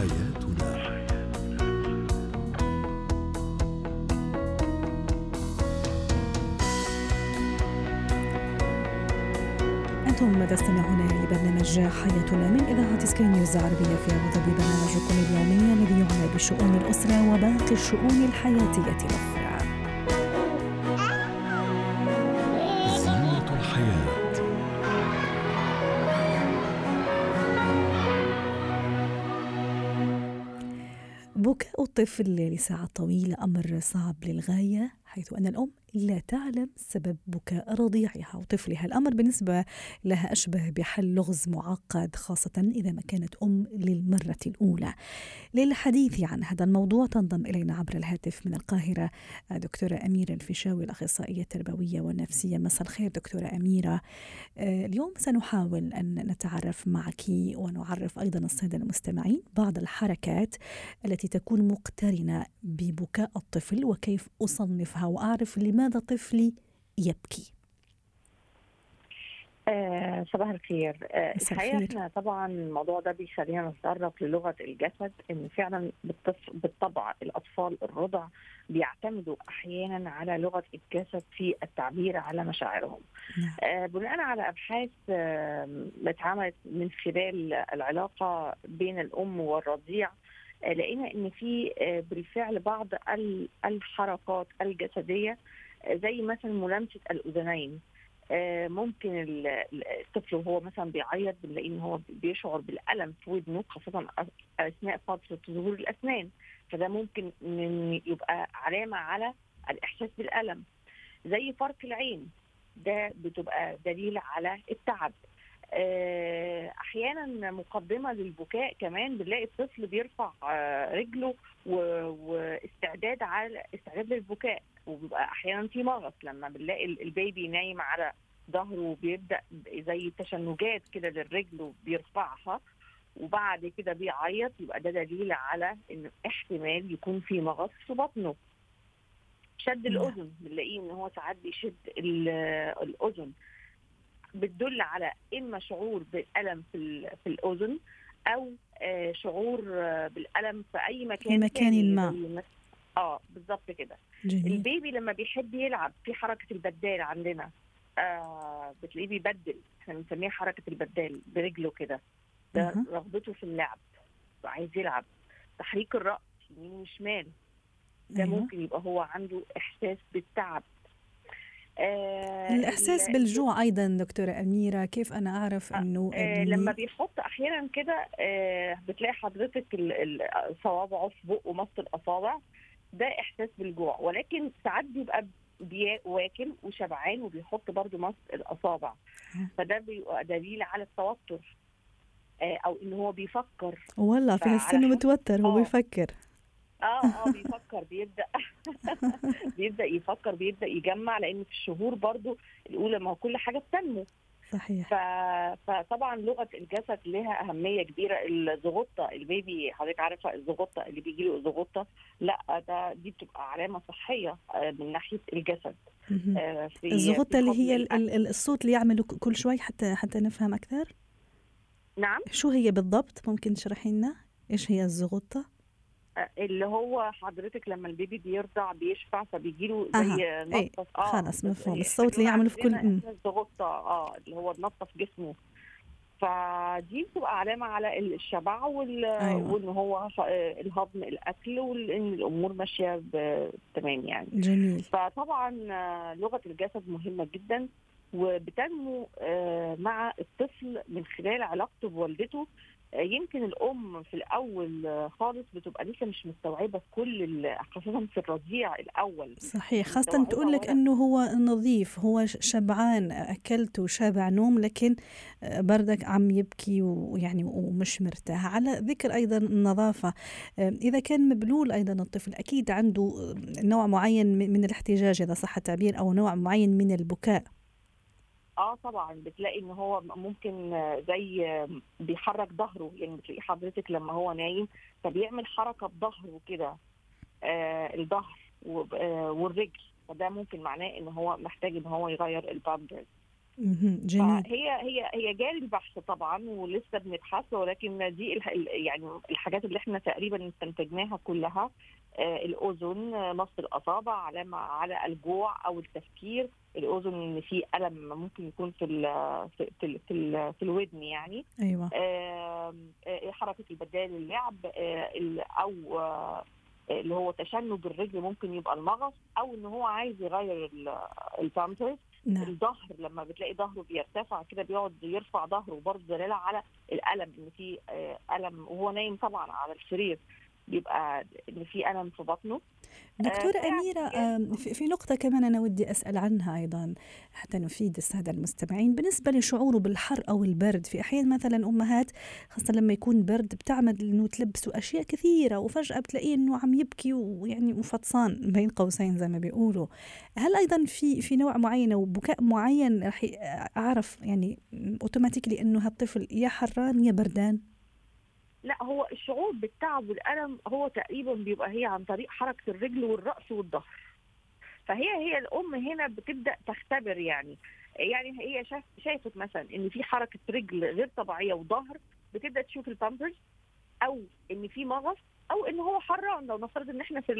حياتنا. أنتم تستمعون لبرنامج حياتنا من إذاعة سكاي نيوز العربية في أبو ظبي. برنامجكم اليومي الذي يعنى بشؤون الأسرة وباقي الشؤون الحياتية. الأخرى. بكاء الطفل لساعات طويلة أمر صعب للغاية حيث أن الأم لا تعلم سبب بكاء رضيعها. وطفلها الأمر بالنسبة لها أشبه بحل لغز معقد خاصة إذا ما كانت أم للمرة الأولى. للحديث عن هذا الموضوع تنضم إلينا عبر الهاتف من القاهرة دكتورة أميرة الفيشاوي الأخصائية التربوية والنفسية. مساء الخير دكتورة أميرة. آه، اليوم سنحاول أن نتعرف معك ونعرف أيضا السادة المستمعين بعض الحركات التي تكون مقترنة ببكاء الطفل وكيف أصنفها. وأعرف لماذا طفلي يبكي آه صباح الخير آه الحقيقة. إحنا طبعا الموضوع ده بيخلينا نتطرق للغة الجسد إن فعلا بالطبع الأطفال الرضع بيعتمدوا أحيانا على لغة الجسد في التعبير على مشاعرهم نعم. آه بناء على أبحاث اتعملت من خلال العلاقة بين الأم والرضيع لقينا إن في بالفعل بعض ال- الحركات الجسدية زي مثلا ملامسة الأذنين آه، ممكن ال- ال- الطفل وهو مثلا بيعيط بنلاقي إن هو بيشعر بالألم في ودنه خاصة أثناء فترة ظهور الأسنان. فده ممكن يبقى علامة على الإحساس بالألم. زي فرق العين ده بتبقى دليل على التعب. أحيانا مقدمة للبكاء كمان بنلاقي الطفل بيرفع آه، رجله واستعداد على استعداد للبكاء. وبيبقى أحيانا في مغص لما بنلاقي ال- البيبي نايم على ظهره وبيبدأ زي تشنجات كده للرجل وبيرفعها وبعد كده بيعيط يبقى ده دليل على إن احتمال يكون في مغص في بطنه. شد نعم. الأذن بنلاقيه إن هو ساعات بيشد ال- الأذن. بتدل على اما شعور بالألم في في الأذن أو آه، شعور آه، بالألم في أي مكان في مكان ما. آه بالظبط كده البيبي لما بيحب يلعب في حركة البدال عندنا آه بتلاقيه بيبدل إحنا بنسميها حركة البدال برجله كده ده. رغبته في اللعب عايز يلعب تحريك الرأس يمين وشمال ده أيوة. ممكن يبقى هو عنده إحساس بالتعب آه الإحساس ال- بالجوع أيضا دكتورة أميرة. كيف أنا أعرف أنه آه ابني لما بيحط أحيانا كده آه بتلاقي حضرتك صوابعه في بقه مص الأصابع ده إحساس بالجوع. ولكن ساعات بيبقى بي- واكل وشبعان وبيحط برضو مص الأصابع. آه. فده بيبقى دليل على التوتر آه أو إن هو بيفكر. والله في فعلى هالسن حسب- متوتر هو آه. بيفكر. آه آه بيفكر بيبدأ بيبدأ يفكر بيبدأ يجمع لأن في الشهور برضو الأولى ما هو كل حاجة بتنمو. صحيح. ف... فطبعا لغة الجسد لها أهمية كبيرة. الزغطة البيبي حضرتك عارفة الزغطة اللي بيجي له زغطة لا ده دي بتبقى علامة صحية آه، من ناحية الجسد. آه، في الزغطة في اللي هي ال- الصوت اللي يعمله كل شوي حتى حتى نفهم أكثر؟ نعم. شو هي بالضبط؟ ممكن تشرحي لنا إيش هي الزغطة؟ آه، اللي هو حضرتك لما البيبي بيرضع بيشفع فبيجي له أها، زي إيه، نطف خلاص مفهوم. هي- الصوت اللي يعمله في كل- الزغطه آه اللي هو نطف جسمه. فدي بتبقى علامة على الشبع وال... أيوة. وإن هو آه، الهضم الأكل وان الأمور ماشية تمام يعني. جميل. فطبعا آه، لغة الجسد مهمة جدا وبتنمو آه، مع الطفل من خلال علاقته بوالدته يمكن الأم في الأول آه، خالص بتبقى لسه مش مستوعبة كل خاصة في الرضيع الأول. صحيح خاصة سواء تقول لك إنه هو نظيف هو شبعان أكلت وشابع نوم لكن بردك عم يبكي ويعني ومش مرتاح. على ذكر أيضا النظافة إذا كان مبلول أيضا الطفل أكيد عنده نوع معين من من الاحتجاج إذا صح التعبير أو نوع معين من البكاء. آه طبعا بتلاقي إن هو ممكن زي بيحرك ظهره يعني بتلاقي حضرتك لما هو نايم فبيعمل حركة بظهره كده آه الظهر آه، والرجل فده ممكن معناه إن هو محتاج إن هو يغير البامبرز. جميل. فهي هي هي جاري البحث طبعا ولسه بنبحث ولكن دي يعني الحاجات اللي إحنا تقريبا استنتجناها كلها آه، الاذن آه، مص الأصابع علامه على الجوع أو التفكير. الاذن إن في ألم ممكن يكون في ال في في, في, ال- في الودن يعني. أيوه. آه، حركة البدال اللعب ال- أو اللي هو تشنج الرجل ممكن يبقى المغص أو إن هو عايز يغير ال- البامبرز. نعم. الظهر لما بتلاقي ظهره بيرتفع كده بيقعد يرفع ظهره برضه دلالة على الألم ان في آه، ألم وهو نايم طبعا على السرير. بيبقى إن في ألم في بطنه. دكتورة يعني أميرة في نقطة كمان أنا ودي أسأل عنها أيضا حتى نفيد السادة المستمعين. بالنسبة لشعوره بالحر أو البرد في أحيان مثلا أمهات خاصة لما يكون برد بتعمد إنه تلبسوا أشياء كثيرة وفجأة بتلاقيه إنه عم يبكي ويعني وفطسان بين قوسين زي ما بيقولوا. هل أيضا في في نوع معين أو بكاء معين رح أعرف يعني automatically إنه هالطفل يا حران يا بردان؟ لا هو الشعور بالتعب والألم هو تقريبا بيبقى هي عن طريق حركة الرجل والرأس والظهر. فهي هي الأم هنا بتبدأ تختبر يعني يعني هي شاف شافت مثلا إن في حركة رجل غير طبيعية وظهر بتبدأ تشوف البامبرز أو إن في مغص أو إن هو حران لو نفترض إن إحنا في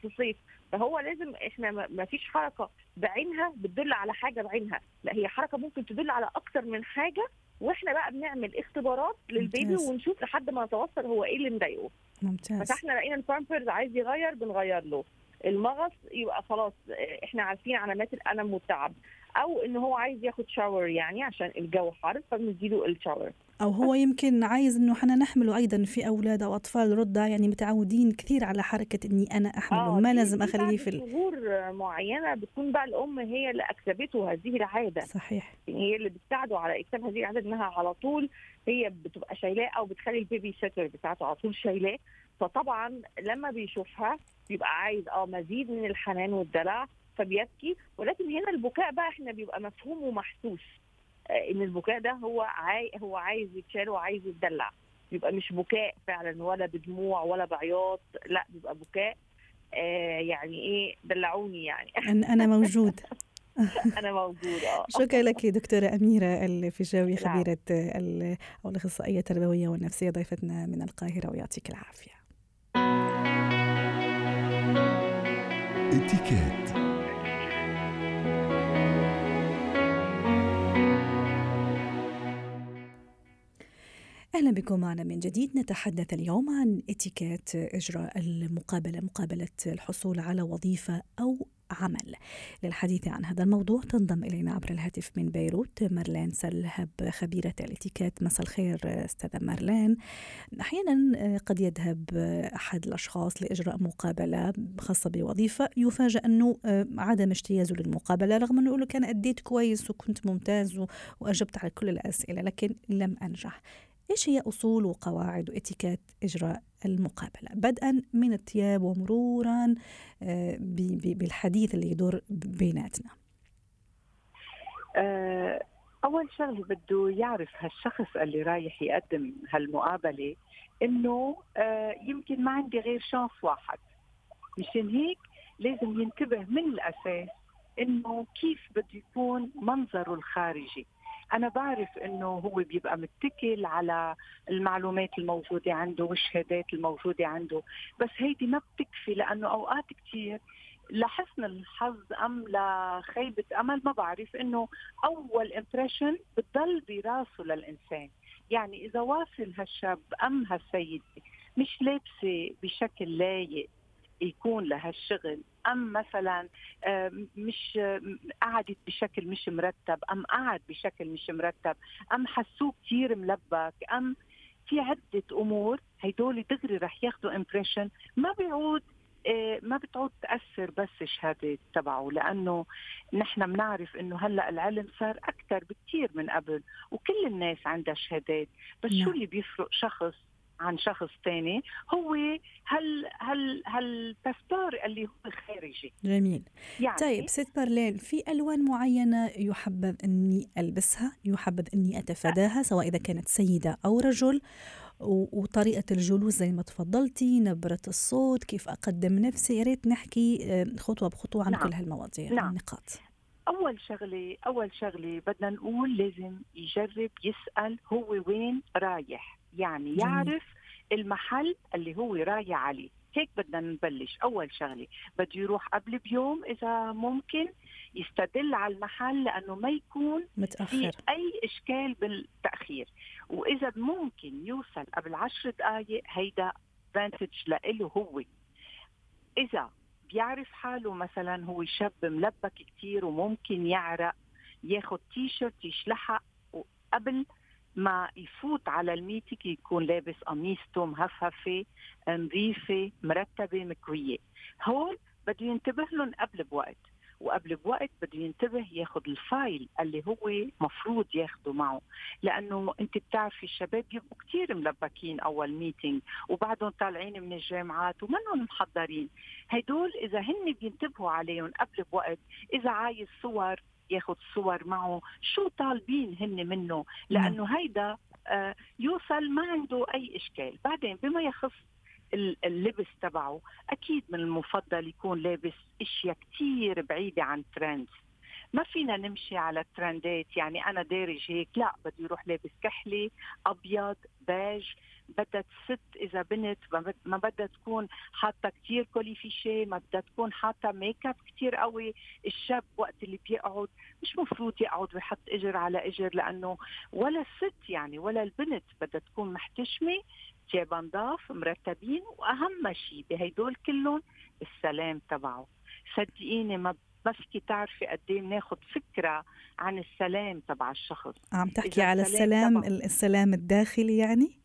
في الصيف. فهو لازم إحنا ما فيش حركة بعينها بتدل على حاجة بعينها. لا هي حركة ممكن تدل على أكتر من حاجة وإحنا بقى بنعمل اختبارات للبيبي ممتاز. ونشوف لحد ما نتوصل هو إيه اللي مضايقه. ممتاز. فتحنا لقينا البامبرز عايز يغير بنغير له. المغص يبقى خلاص إحنا عارفين علامات الألم والتعب. أو إن هو عايز ياخد شاور يعني عشان الجو حر فبنديله الشاور أو هو يمكن عايز إنه حنا نحمله أيضا في أولاد أو أطفال رضع يعني متعودين كثير على حركة إني أنا أحمله. ما دي- لازم بعد في. شهور معينة بتكون بقى الأم هي اللي اكسبته هذه العادة. صحيح. يعني هي اللي بتساعده على اكتساب هذه العادة إنها على طول هي بتبقى شايلاه أو بتخلي البيبي سيتر بتاعته على طول شايلاه. فطبعا لما بيشوفها بيبقى عايز آه مزيد من الحنان والدلع فبيبكي. ولكن هنا البكاء بقى إحنا بيبقى مفهوم ومحسوس آه، إن البكاء ده هو عاي هو عايز يتشال وعايز يتدلع. بيبقى مش بكاء فعلا ولا بدموع ولا بعياط لا بيبقى بكاء. آه يعني إيه؟ دلعوني يعني. أنا موجود. أنا موجوده آه. شكرا لك دكتورة أميرة الفيشاوي العفو. خبيرة ال- أو الأخصائية التربوية والنفسية ضيفتنا من القاهرة ويعطيك العافية. أهلا بكم معنا من جديد. نتحدث اليوم عن إتيكيت إجراء المقابلة مقابلة الحصول على وظيفة أو عمل للحديث عن هذا الموضوع. تنضم إلينا عبر الهاتف من بيروت مارلين سلهب خبيرة الاتيكيت. مساء الخير أستاذة مارلين. أحيانا قد يذهب أحد الأشخاص لإجراء مقابلة خاصة بوظيفة. يفاجأ أنه عدم اجتيازه للمقابلة رغم أنه يقول كان أديت كويس وكنت ممتاز وأجبت على كل الأسئلة لكن لم أنجح. إيش هي أصول وقواعد وإتيكات إجراء المقابلة؟ بدءا من الثياب ومرورا آه، بالحديث اللي يدور بيناتنا. آه، أول شغلة بده يعرف هالشخص اللي رايح يقدم هالمقابلة إنه آه، يمكن ما عندي غير شانس واحد. مشان هيك لازم ينتبه من الأساس إنه كيف بده يكون منظره الخارجي. أنا بعرف إنه هو بيبقى متكل على المعلومات الموجودة عنده والشهادات الموجودة عنده. بس هيدي ما بتكفي لأنه أوقات كتير لحسن الحظ أم لخيبة أمل ما بعرف إنه أول امبريشن بتضل براسه للإنسان. يعني إذا واصل هالشاب أم هالسيدة مش لابسة بشكل لايق يكون لهالشغل أم مثلا مش قعدت بشكل مش مرتب أم قعد بشكل مش مرتب أم حسوه كثير ملبك أم في عدة أمور هدول دغري رح ياخذوا امبريشن ما بيعود آه، ما بتعود تأثر بس الشهادة تبعه لأنه نحن بنعرف إنه هلأ العلم صار أكثر بكثير من قبل وكل الناس عندها شهادات. بس نعم. شو اللي بيفرق شخص عن شخص تاني هو هال هال هالباسبور اللي هو خارجي جميل. يعني طيب ست مارلين في ألوان معينة يحبذ أني ألبسها يحبذ أني أتفاداها سواء إذا كانت سيدة أو رجل؟ وطريقة الجلوس زي ما تفضلتي نبرة الصوت كيف أقدم نفسي؟ يا ريت نحكي آه، خطوة بخطوة عن نعم. كل هالمواضيع نعم. النقاط. أول شغله أول شغله بدنا نقول لازم يجرب يسأل هو وين رايح. يعني يعرف المحل اللي هو رايح عليه. هيك بدنا نبلش. أول شغلة بده يروح قبل بيوم إذا ممكن يستدل على المحل لأنه ما يكون متأخر. في أي إشكال بالتأخير. وإذا ممكن يوصل قبل عشر دقائق هيدا ادفانتج لإله هو. إذا بيعرف حاله مثلا هو شاب ملبك كتير وممكن يعرق ياخد تي شيرت يشلحق قبل ما يفوت على ال meeting يكون لابس قميصته مهفهفه نظيفة مرتبة مكوية. هول بده ينتبه لهم قبل بوقت وقبل بوقت بده ينتبه ياخذ ال file اللي هو مفروض ياخده معه. لأنه أنت بتعرفي الشباب بيبقوا كثير ملبكين أول meeting وبعدهم طالعين من الجامعات ومنهم محضرين. هدول إذا هن بينتبهوا عليهم قبل بوقت إذا عايز صور ياخذ صور معه. شو طالبين هن منه؟ لأنه هيدا آه يوصل ما عنده أي إشكال. بعدين بما يخص اللبس تبعه أكيد من المفضل يكون لابس أشياء كثير بعيدة عن ترند ما فينا نمشي على ال trendات. يعني أنا دارج هيك لا بده يروح لابس كحلي أبيض بيج بدها test إذا بنت ما بدها تكون حاطة كثير colifichets ما بدها تكون حاطة make up كثير قوي. الشاب وقت اللي بيقعد مش مفروض يقعد ويحط إجر على إجر لأنه ولا الست يعني ولا البنت بدها تكون محتشمة ثيابها نضاف مرتبين وأهم شيء بهدول كلهم السلام تبعه. صدقيني ما ما فيك تعرفي قد إيه بناخذ فكرة عن السلام تبع الشخص. عم تحكي على السلام السلام الداخلي يعني؟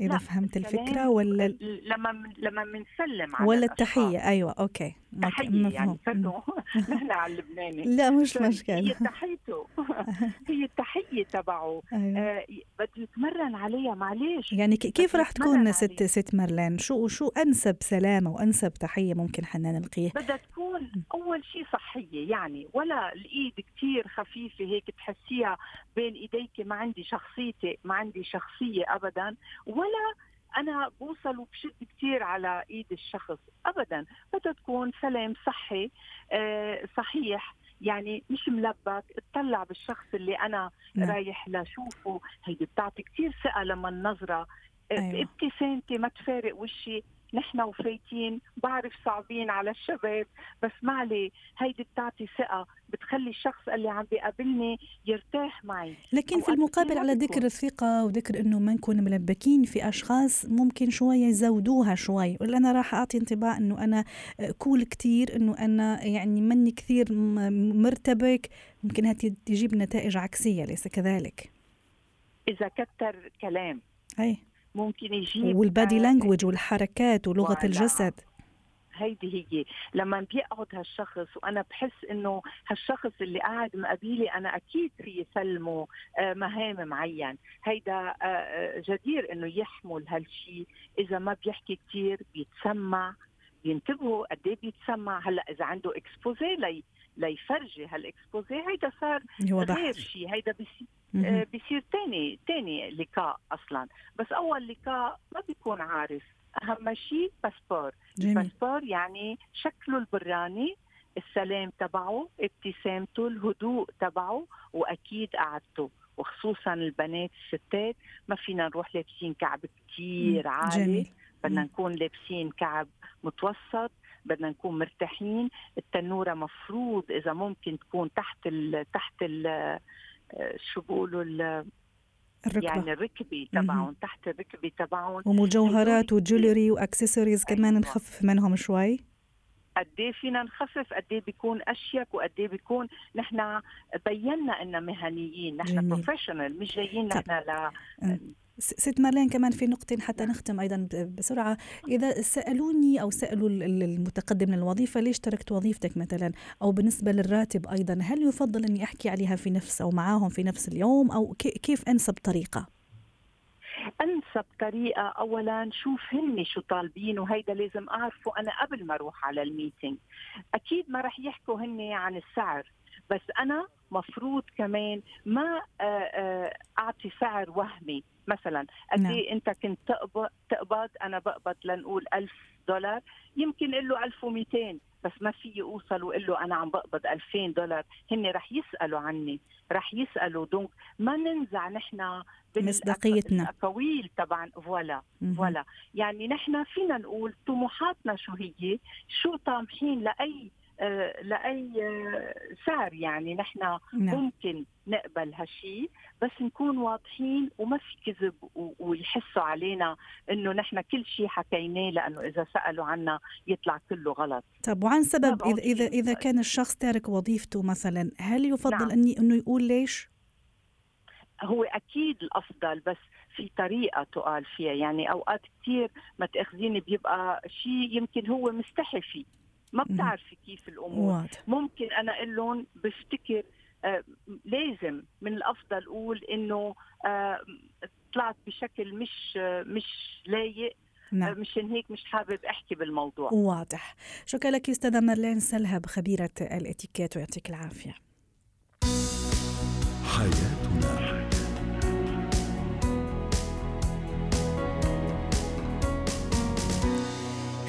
اذا فهمت الفكرة ولا لما لما بنسلم على ولا التحية؟ أيوه أوكي. تحية يعني نحن على اللبناني. لا مش مشكلة. هي تحيته. هي التحية تبعه. أيوة. آه بده يتمرن عليها. معلش يعني كيف راح تكون ست ست مرلان؟ شو شو أنسب سلامة وأنسب تحية ممكن حنا نلقيه؟ بدها تكون أول شيء صحية يعني ولا الإيد كثير خفيفة هيك تحسيها بين ايديك ما عندي شخصيتي ما عندي شخصية ابدا ولا أنا بوصل وبشد كثير على إيد الشخص ابدا بدها تكون سلام صحي آه صحيح يعني مش ملبك اطلع بالشخص اللي أنا نعم. رايح لشوفه هيدي بتعطي كثير ثقة لما النظرة أيوة. ابتسامتي ما تفارق وشي نحن وفايتين بعرف صعبين على الشباب بس ما عليه هيدي بتعطي ثقة بتخلي الشخص اللي عم بيقابلني يرتاح معي. لكن في المقابل على ذكر الثقة وذكر إنه ما نكون ملبكين في أشخاص ممكن شوية يزودوها شوي. ولا أنا راح أعطي انطباع إنه أنا كول كتير إنه أنا يعني مني كثير مرتبك. ممكن تجيب نتائج عكسية ليس كذلك؟ إذا كتر كلام. أي. ممكن يجيب والبادي لانجوج والحركات ولغة الجسد. هيدي هي. لما بيقعد هالشخص وأنا بحس إنه هالشخص اللي قاعد مقابلي أنا أكيد في سلمه آه، مهام معين. هيدا آه، آه، جدير إنه يحمل هالشيء إذا ما بيحكي كثير بيتسمع. بينتبهوا قد إيه بيتسمع. هلأ إذا عنده اكسبوزي لي ليفرجي هالاكسبوزي هيدا صار غير شيء هيدا بصير آه بصير ثاني ثاني لقاء أصلا. بس أول لقاء ما بيكون عارف. أهم شيء باسبور الباسبور يعني شكله البراني السلام تبعه ابتسامته الهدوء تبعه وأكيد قعدته. وخصوصا البنات الستات ما فينا نروح لابسين كعب كثير عالي. جميل. بدنا نكون لابسين كعب متوسط. بدنا نكون مرتاحين. التنورة مفروض إذا ممكن تكون تحت ال تحت ال شو بيقولوا الركبة. يعني الركبه تبعهم تحت الركبه تبعهم. ومجوهرات و jewelry و accessories كمان أيوة. نخفف منهم شوي. قد إيه فينا نخفف؟ قد إيه بيكون أشيك؟ وقد إيه بيكون نحن بينا إننا مهنيين نحن professional مش جايين نحن ل ست مارلين كمان في نقطة حتى نختم أيضا بسرعة. إذا سألوني أو سألوا المتقدم للوظيفة ليش تركت وظيفتك مثلا؟ أو بالنسبة للراتب أيضا هل يفضل أني أحكي عليها في نفس أو معاهم في نفس اليوم؟ أو كيف أنسب طريقة؟ أنسب طريقة. اولا شوف هن شو طالبين وهيدا لازم أعرفه. أنا قبل ما أروح على الميتينج أكيد ما رح يحكوا هن عن السعر بس أنا مفروض كمان ما آه، آه، أعطي سعر وهمي. مثلا قد نعم. إيه أنت كنت تقبض تقبض أنا بقبض لنقول ألف دولار يمكن له 1200 بس ما في اوصل واقول له أنا عم بقبض 2000 دولار هن رح يسألوا عني رح يسألوا donc ما ننزع نحن مصداقيتنا. الاقاويل تبعا voilà. voilà يعني نحن فينا نقول طموحاتنا شو هي شو طامحين لأي لأي آه، سعر يعني نحن نعم ممكن نقبل هالشيء بس نكون واضحين وما في كذب ويحسوا علينا إنه نحن كل شيء حكيناه لأنه إذا سألوا عنا يطلع كله غلط طب وعن سبب إذا شيء. إذا كان الشخص تارك وظيفته مثلا هل يفضل نعم. أني أنه يقول ليش؟ هو أكيد الأفضل بس في طريقة تقال فيها يعني أوقات كثير ما تأخذيني بيبقى شيء يمكن هو مستحي فيه ما. بتعرفي كيف الأمور. واضح. ممكن أنا أقول لهم بفتكر آه، لازم من الأفضل أقول إنه آه، طلعت بشكل مش آه، مش لايق آه، نعم. مشان هيك مش حابب أحكي بالموضوع. واضح. شكرا لك أستاذة مارلين سلهب خبيرة الإتيكيت ويعطيك العافية. حياتنا